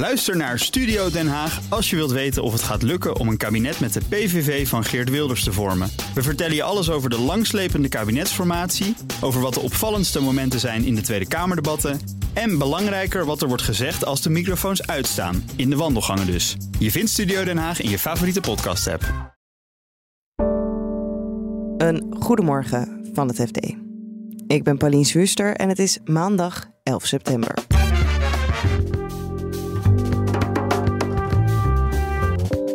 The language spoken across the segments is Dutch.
Luister naar Studio Den Haag als je wilt weten of het gaat lukken om een kabinet met de PVV van Geert Wilders te vormen. We vertellen je alles over de langslepende kabinetsformatie, over wat de opvallendste momenten zijn in de Tweede Kamerdebatten en belangrijker wat er wordt gezegd als de microfoons uitstaan, in de wandelgangen dus. Je vindt Studio Den Haag in je favoriete podcast-app. Een goedemorgen van het FD. Ik ben Pauline Zwuster en het is maandag 11 september.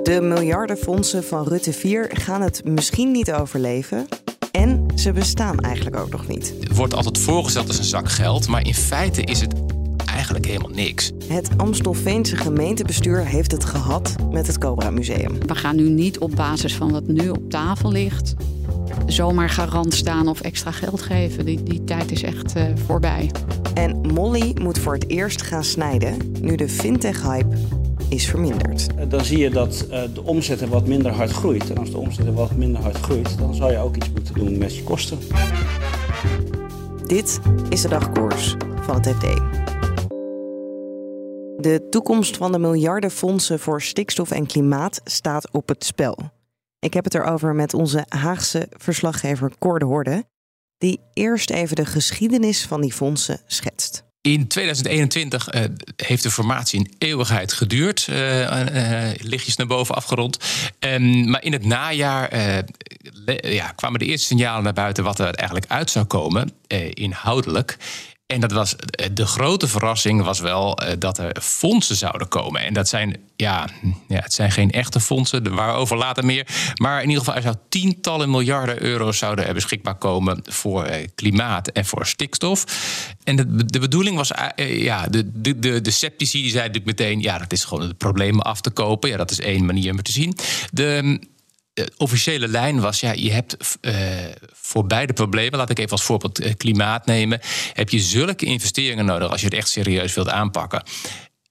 De miljardenfondsen van Rutte 4 gaan het misschien niet overleven. En ze bestaan eigenlijk ook nog niet. Het wordt altijd voorgesteld als een zak geld, maar in feite is het eigenlijk helemaal niks. Het Amstelveense gemeentebestuur heeft het gehad met het Cobra Museum. We gaan nu niet op basis van wat nu op tafel ligt zomaar garant staan of extra geld geven. Die, die tijd is echt uh, voorbij. En Molly moet voor het eerst gaan snijden nu de fintech-hype is verminderd. Dan zie je dat uh, de omzet wat minder hard groeit. En als de omzet wat minder hard groeit, dan zou je ook iets moeten doen met je kosten. Dit is de dagkoers van het FD. De toekomst van de miljardenfondsen voor stikstof en klimaat staat op het spel. Ik heb het erover met onze Haagse verslaggever Cor de Horde, die eerst even de geschiedenis van die fondsen schetst. In 2021 uh, heeft de formatie een eeuwigheid geduurd. Uh, lichtjes naar boven afgerond. Um, maar in het najaar ja, kwamen de eerste signalen naar buiten wat er eigenlijk uit zou komen, inhoudelijk. En dat was de grote verrassing was wel dat er fondsen zouden komen. En dat zijn, ja, ja, het zijn geen echte fondsen, waarover later meer. Maar in ieder geval, er zou tientallen miljarden euro's zouden beschikbaar komen voor klimaat en voor stikstof. En de, de bedoeling was, ja, de, de, de, sceptici die zeiden natuurlijk meteen, ja, dat is gewoon de problemen af te kopen. Ja, dat is één manier om te zien. De de officiële lijn was, ja, je hebt uh, voor beide problemen, laat ik even als voorbeeld uh, klimaat nemen, heb je zulke investeringen nodig als je het echt serieus wilt aanpakken.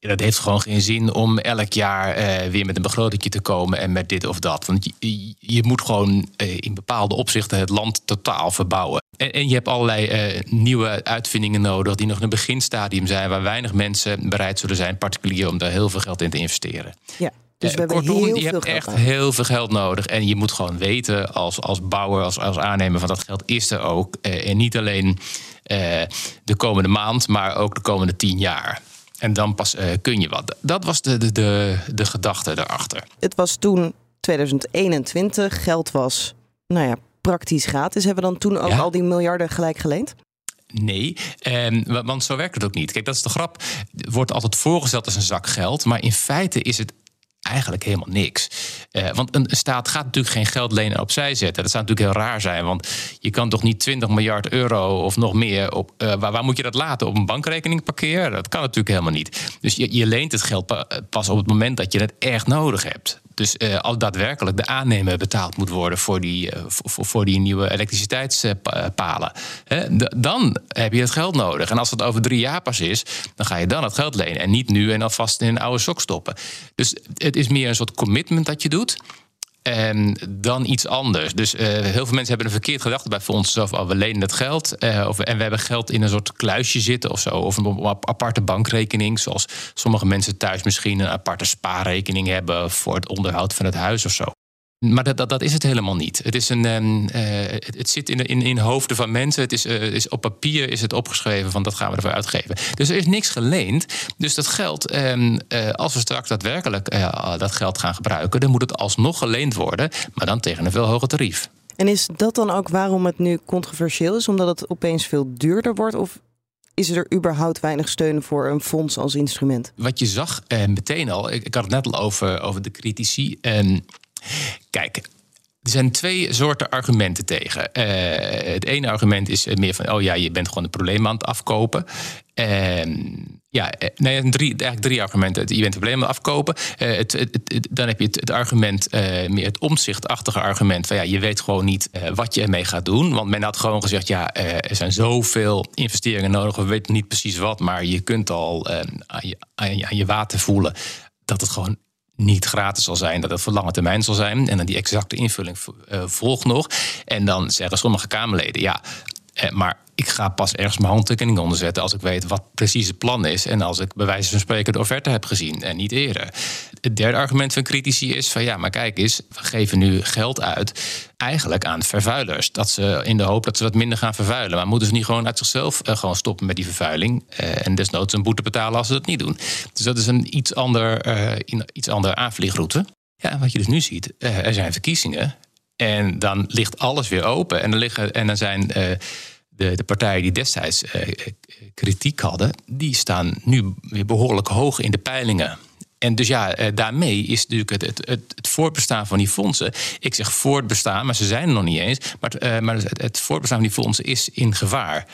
dat heeft gewoon geen zin om elk jaar weer met een begroting te komen en met dit of dat. Want je, je moet gewoon in bepaalde opzichten het land totaal verbouwen. En, en je hebt allerlei nieuwe uitvindingen nodig die nog in een beginstadium zijn, waar weinig mensen bereid zullen zijn, particulier om daar heel veel geld in te investeren. Ja. Dus we hebben Kortom, heel je veel hebt geld echt nodig. heel veel geld nodig. En je moet gewoon weten als, als bouwer, als, als aannemer van dat geld is er ook. Eh, en niet alleen eh, de komende maand, maar ook de komende tien jaar. En dan pas eh, kun je wat. Dat was de, de, de, de gedachte daarachter. Het was toen 2021, geld was, nou ja, praktisch gratis. Hebben we dan toen ook Ja. al die miljarden gelijk geleend? Nee, ehm, wa- want zo werkt het ook niet. Kijk, dat is de grap. Het wordt altijd voorgesteld als een zak geld. Maar in feite is het eigenlijk helemaal niks. Eh, want een staat gaat natuurlijk geen geld lenen en opzij zetten. Dat zou natuurlijk heel raar zijn. Want je kan toch niet 20 miljard euro of nog meer... Op, eh, waar, moet je dat laten? Op een bankrekening parkeren? Dat kan natuurlijk helemaal niet. Dus je, je leent het geld pa- pas op het moment dat je het echt nodig hebt. Dus eh, als daadwerkelijk de aannemer betaald moet worden voor die, eh, voor, voor- die nieuwe elektriciteitspalen. Dan heb je het geld nodig. En als het over drie jaar pas is, dan ga je dan het geld lenen. En niet nu en alvast in een oude sok stoppen. Dus het is meer een soort commitment dat je doet. En dan iets anders. Dus eh, heel veel mensen hebben een verkeerd gedachte bij fondsen. Of oh, we lenen het geld. eh, of, en we hebben geld in een soort kluisje zitten of zo. Of een ap- aparte bankrekening. Zoals sommige mensen thuis misschien een aparte spaarrekening hebben. voor het onderhoud van het huis of zo. Maar dat, dat, dat is het helemaal niet. Het, is een, ehm, eh, het, het zit in, de- in, in hoofden van mensen. Het is, eh, is op papier is het opgeschreven van dat gaan we ervoor uitgeven. Dus er is niks geleend. Dus dat geld, ehm, eh, als we straks daadwerkelijk dat geld gaan gebruiken, dan moet het alsnog geleend worden, maar dan tegen een veel hoger tarief. En is dat dan ook waarom het nu controversieel is? Omdat het opeens veel duurder wordt? Of is er überhaupt weinig steun voor een fonds als instrument? Wat je zag eh, meteen al, ik, ik had het net al over, over de critici. Ehm, kijk, er zijn twee soorten argumenten tegen. Eh, het ene argument is meer van, oh ja, je bent gewoon een probleem aan het afkopen. Ehm, ja, eh, nee, drie, eigenlijk drie argumenten. Je bent een probleem aan het afkopen. Eh, het, het, het- dan heb je het, het argument, meer het omzichtachtige argument van ja, je weet gewoon niet wat je ermee gaat doen. Want men had gewoon gezegd, ja, er zijn zoveel investeringen nodig, we weten niet precies wat, maar je kunt al aan, je, aan, je, aan je water voelen dat het gewoon niet gratis zal zijn, dat het voor lange termijn zal zijn. En dan die exacte invulling eh, volgt nog. En dan zeggen sommige Kamerleden, ja, maar ik ga pas ergens mijn handtekening onder zetten als ik weet wat precies het plan is. En als ik bij wijze van spreken de offerte heb gezien en niet eerder. Het derde argument van critici is van ja, maar kijk eens, we geven nu geld uit eigenlijk aan vervuilers. Dat ze in de hoop dat ze wat minder gaan vervuilen. Maar moeten ze niet gewoon uit zichzelf uh, gewoon stoppen met die vervuiling? Uh, en desnoods een boete betalen als ze dat niet doen. Dus dat is een iets ander, iets andere aanvliegroute. Ja, wat je dus nu ziet, er zijn verkiezingen. En dan ligt alles weer open. En dan, liggen, en dan zijn de, de partijen die destijds kritiek hadden, die staan nu weer behoorlijk hoog in de peilingen. En dus ja, eh, daarmee is natuurlijk het, het, het, voortbestaan van die fondsen. Ik zeg voortbestaan, maar ze zijn er nog niet eens. Maar, uh, maar het, het voortbestaan van die fondsen is in gevaar.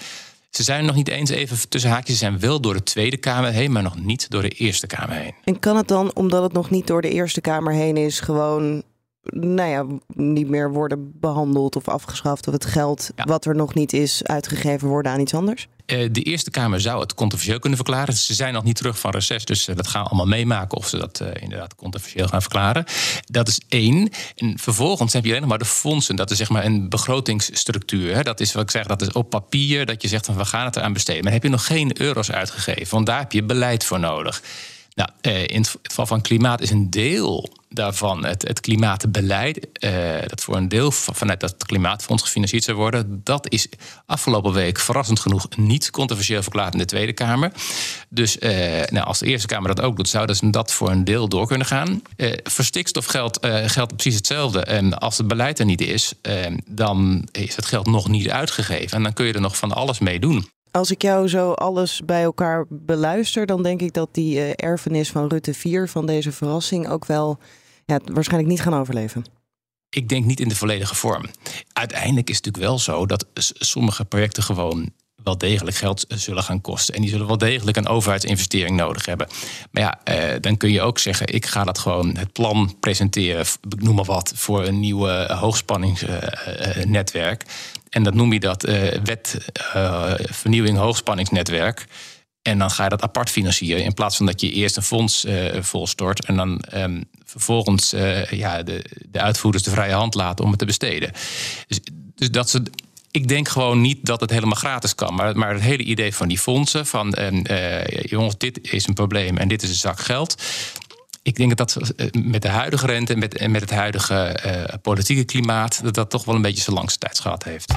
Ze zijn nog niet eens even tussen haakjes. Ze zijn wel door de Tweede Kamer heen, maar nog niet door de Eerste Kamer heen. En kan het dan, omdat het nog niet door de Eerste Kamer heen is, gewoon nou ja, niet meer worden behandeld of afgeschaft of het geld wat er nog niet is uitgegeven worden aan iets anders? Eh, de Eerste Kamer zou het controversieel kunnen verklaren. Ze zijn nog niet terug van reces, dus eh, dat gaan we allemaal meemaken of ze dat uh, inderdaad controversieel gaan verklaren. Dat is één. En vervolgens heb je alleen nog maar de fondsen. Dat is zeg maar een begrotingsstructuur. Hè. Dat is wat ik zeg, dat is op papier dat je zegt van we gaan het eraan besteden. Maar heb je nog geen euro's uitgegeven, want daar heb je beleid voor nodig. Nou, in het geval van klimaat is een deel daarvan het, het klimaatbeleid, uh, dat voor een deel vanuit dat klimaatfonds gefinancierd zou worden, dat is afgelopen week verrassend genoeg niet controversieel verklaard in de Tweede Kamer. Dus uh, nou, als de Eerste Kamer dat ook doet, zou dus dat voor een deel door kunnen gaan. Uh, voor stikstof geldt, geldt precies hetzelfde. En als het beleid er niet is, dan is het geld nog niet uitgegeven. En dan kun je er nog van alles mee doen. Als ik jou zo alles bij elkaar beluister, dan denk ik dat die erfenis van Rutte 4 van deze verrassing ook wel ja, waarschijnlijk niet gaan overleven. Ik denk niet in de volledige vorm. Uiteindelijk is het natuurlijk wel zo dat sommige projecten gewoon wel degelijk geld zullen gaan kosten. En die zullen wel degelijk een overheidsinvestering nodig hebben. Maar ja, eh, dan kun je ook zeggen: ik ga dat gewoon het plan presenteren, noem maar wat, voor een nieuwe hoogspanningsnetwerk. En dat noem je dat uh, wet uh, vernieuwing hoogspanningsnetwerk. En dan ga je dat apart financieren. In plaats van dat je eerst een fonds uh, volstort. En dan um, vervolgens ja, de, de uitvoerders de vrije hand laten om het te besteden. Dus, dus dat ze. Ik denk gewoon niet dat het helemaal gratis kan. Maar, maar het hele idee van die fondsen: van uh, jongens, dit is een probleem en dit is een zak geld. Ik denk dat dat met de huidige rente en met, met het huidige politieke klimaat. dat dat toch wel een beetje zijn langste tijd gehad heeft.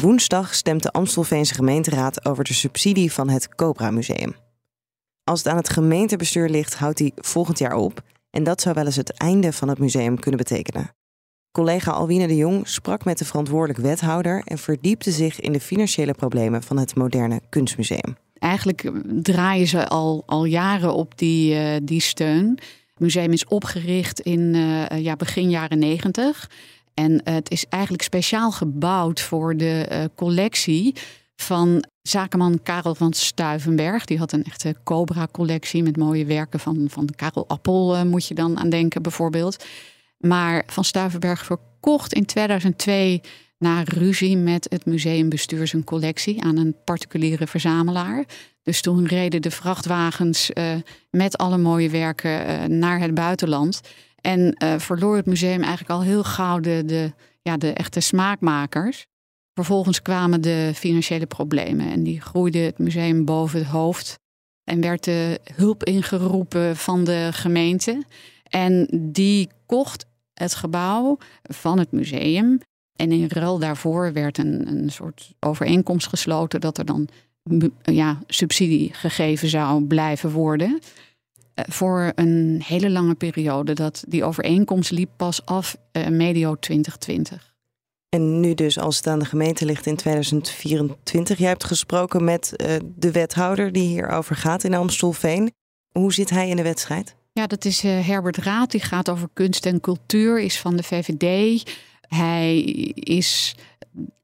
Woensdag stemt de Amstelveense gemeenteraad over de subsidie van het Cobra Museum. Als het aan het gemeentebestuur ligt, houdt die volgend jaar op. En dat zou wel eens het einde van het museum kunnen betekenen. Collega Alwine de Jong sprak met de verantwoordelijk wethouder en verdiepte zich in de financiële problemen van het moderne kunstmuseum. Eigenlijk draaien ze al, al jaren op die, uh, die steun. Het museum is opgericht in uh, ja, begin jaren negentig. En het is eigenlijk speciaal gebouwd voor de collectie van zakenman Karel van Stuivenberg. Die had een echte Cobra-collectie met mooie werken van, van Karel Appel, moet je dan aan denken bijvoorbeeld. Maar Van Stuivenberg verkocht in 2002 na ruzie met het museumbestuur zijn collectie aan een particuliere verzamelaar. Dus toen reden de vrachtwagens uh, met alle mooie werken uh, naar het buitenland. En uh, verloor het museum eigenlijk al heel gauw de, de, ja, de echte smaakmakers. Vervolgens kwamen de financiële problemen en die groeide het museum boven het hoofd. En werd de hulp ingeroepen van de gemeente. En die kocht het gebouw van het museum. En in ruil daarvoor werd een, een soort overeenkomst gesloten dat er dan ja, subsidie gegeven zou blijven worden. Eh, voor een hele lange periode. Dat die overeenkomst liep pas af uh, medio 2020. En nu dus, als het aan de gemeente ligt in 2024. Jij hebt gesproken met uh, de wethouder die hierover gaat in Amstelveen. Hoe zit hij in de wedstrijd? Ja, dat is uh, Herbert Raad. Die gaat over kunst en cultuur, is van de VVD. Hij is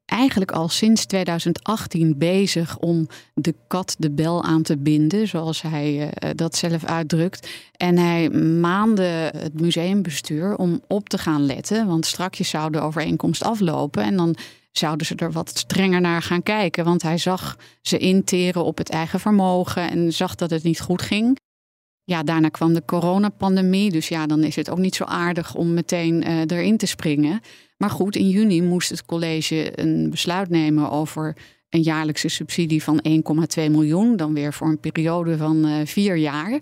eigenlijk al sinds 2018 bezig om de kat de bel aan te binden, zoals hij uh, dat zelf uitdrukt. En hij maande het museumbestuur om op te gaan letten, want straks zou de overeenkomst aflopen en dan zouden ze er wat strenger naar gaan kijken. Want hij zag ze interen op het eigen vermogen en zag dat het niet goed ging. Ja, daarna kwam de coronapandemie. Dus ja, dan is het ook niet zo aardig om meteen uh, erin te springen. Maar goed, in juni moest het college een besluit nemen over een jaarlijkse subsidie van 1,2 miljoen. Dan weer voor een periode van uh, vier jaar.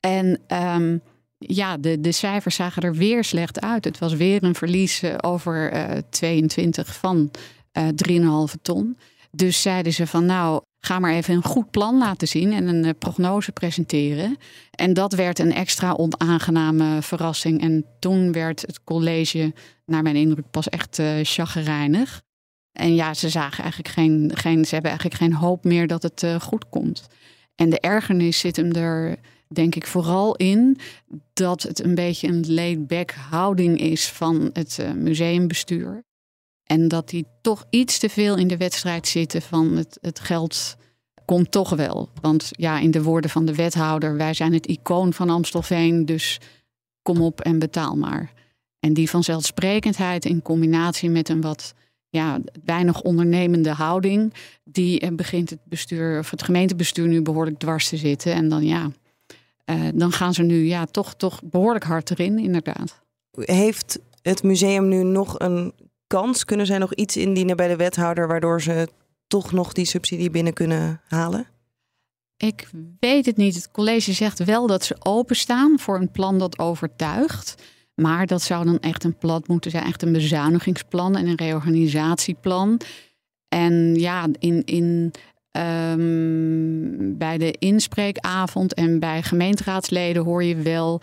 En um, ja, de, de cijfers zagen er weer slecht uit. Het was weer een verlies uh, over 22 van 3,5 ton. Dus zeiden ze van nou, ga maar even een goed plan laten zien en een uh, prognose presenteren. En dat werd een extra onaangename verrassing. En toen werd het college, naar mijn indruk, pas echt uh, chagrijnig. En ja, ze zagen eigenlijk geen, geen, ze hebben eigenlijk geen hoop meer dat het uh, goed komt. En de ergernis zit hem er, denk ik, vooral in dat het een beetje een laid-back houding is van het museumbestuur. En dat die toch iets te veel in de wedstrijd zitten van het, het geld komt toch wel. Want ja, in de woorden van de wethouder, wij zijn het icoon van Amstelveen, dus kom op en betaal maar. En die vanzelfsprekendheid in combinatie met een wat ja, weinig ondernemende houding, die eh, begint het bestuur of het gemeentebestuur nu behoorlijk dwars te zitten. En dan ja, uh, dan gaan ze nu ja, toch, toch behoorlijk hard erin, inderdaad. Heeft het museum nu nog een kans? Kunnen zij nog iets indienen bij de wethouder waardoor ze toch nog die subsidie binnen kunnen halen? Ik weet het niet. Het college zegt wel dat ze openstaan voor een plan dat overtuigt. Maar dat zou dan echt een plan moeten zijn, echt een bezuinigingsplan en een reorganisatieplan. En ja, in, in, um, bij de inspreekavond en bij gemeenteraadsleden hoor je wel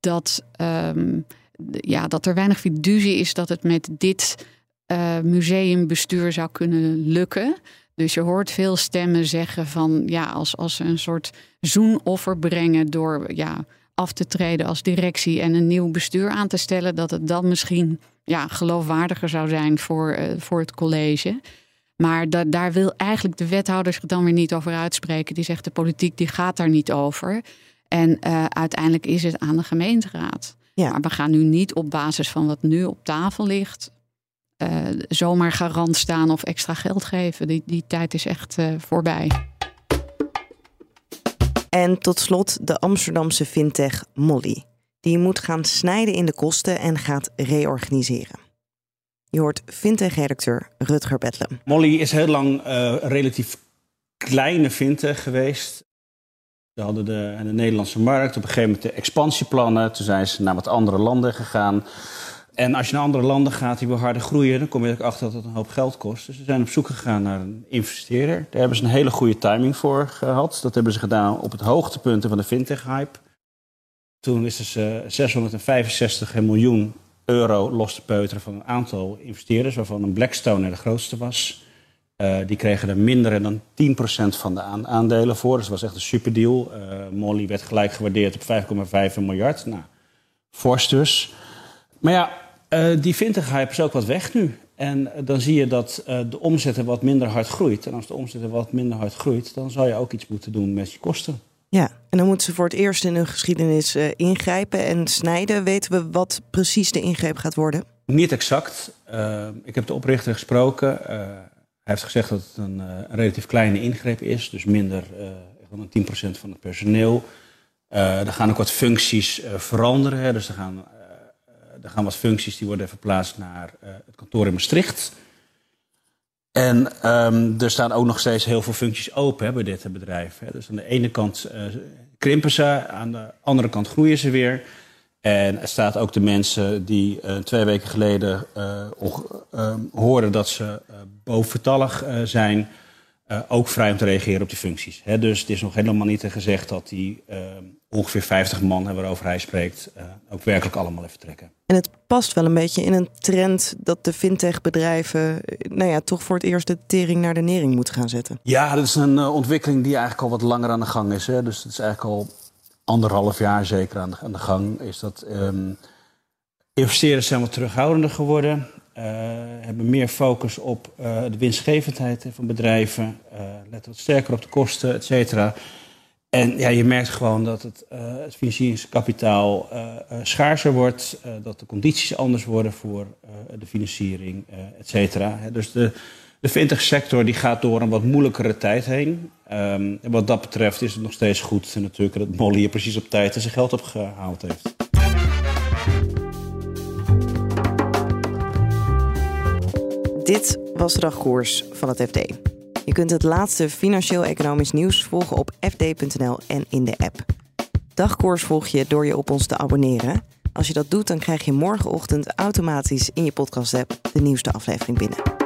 dat, um, ja, dat er weinig fiducie is dat het met dit uh, museumbestuur zou kunnen lukken. Dus je hoort veel stemmen zeggen van ja, als, als ze een soort zoenoffer brengen door ja, af te treden als directie en een nieuw bestuur aan te stellen, dat het dan misschien ja, geloofwaardiger zou zijn voor, uh, voor het college. Maar da daar wil eigenlijk de wethouder zich dan weer niet over uitspreken. Die zegt de politiek die gaat daar niet over. En uh, uiteindelijk is het aan de gemeenteraad. Ja. Maar we gaan nu niet op basis van wat nu op tafel ligt uh, zomaar garant staan of extra geld geven. Die, die tijd is echt uh, voorbij. En tot slot de Amsterdamse fintech Molly. Die moet gaan snijden in de kosten en gaat reorganiseren. Je hoort fintech-redacteur Rutger Bedlem. Molly is heel lang uh, een relatief kleine fintech geweest. Ze hadden de, de Nederlandse markt, op een gegeven moment de expansieplannen. Toen zijn ze naar wat andere landen gegaan. En als je naar andere landen gaat die weer harder groeien, dan kom je ook achter dat het een hoop geld kost. Dus ze zijn op zoek gegaan naar een investeerder. Daar hebben ze een hele goede timing voor gehad. Dat hebben ze gedaan op het hoogtepunt van de fintech-hype. Toen is er 665 miljoen euro los te peuteren van een aantal investeerders, waarvan een Blackstone de grootste was. Uh, die kregen er minder dan 10% van de aandelen voor. Dus dat was echt een superdeal. Uh, Molly werd gelijk gewaardeerd op 5,5 miljard. Nou, fors dus. Maar ja, uh, die fintech-hype is ook wat weg nu. En dan zie je dat de omzet wat minder hard groeit. En als de omzet wat minder hard groeit, dan zou je ook iets moeten doen met je kosten. Ja, en dan moeten ze voor het eerst in hun geschiedenis ingrijpen en snijden. Weten we wat precies de ingreep gaat worden? Niet exact. ik heb de oprichter gesproken. Heeft gezegd dat het een, een, relatief kleine ingreep is. Dus minder dan 10% van het personeel. er gaan ook wat functies veranderen. Hè. Dus er gaan gaan wat functies die worden verplaatst naar het kantoor in Maastricht. En um, er staan ook nog steeds heel veel functies open hè, bij dit bedrijf. Hè. Dus aan de ene kant krimpen ze, aan de andere kant groeien ze weer. En er staat ook de mensen die uh, twee weken geleden hoorden dat ze bovenvertallig zijn, ook vrij om te reageren op die functies. Hè. Dus het is nog helemaal niet gezegd dat die ehm, ongeveer 50 man waarover hij spreekt, uh, ook werkelijk allemaal even trekken. En het past wel een beetje in een trend dat de fintech-bedrijven, nou ja, toch voor het eerst de tering naar de nering moeten gaan zetten. Ja, dat is een uh, ontwikkeling die eigenlijk al wat langer aan de gang is. Hè. Dus het is eigenlijk al anderhalf jaar zeker aan de, gang. Is dat um, investeerders zijn wat terughoudender geworden. Uh, hebben meer focus op de winstgevendheid van bedrijven. letten wat sterker op de kosten, et cetera. En ja, je merkt gewoon dat het, uh, het financieringskapitaal uh, uh, schaarser wordt, dat de condities anders worden voor de financiering, et cetera. Dus de, De fintech sector die gaat door een wat moeilijkere tijd heen. Um, en wat dat betreft is het nog steeds goed natuurlijk dat Molly hier precies op tijd zijn geld opgehaald heeft. Dit was de dagkoers van het FD. Je kunt het laatste financieel-economisch nieuws volgen op fd.nl en in de app. Dagkoers volg je door je op ons te abonneren. Als je dat doet, dan krijg je morgenochtend automatisch in je podcast-app de nieuwste aflevering binnen.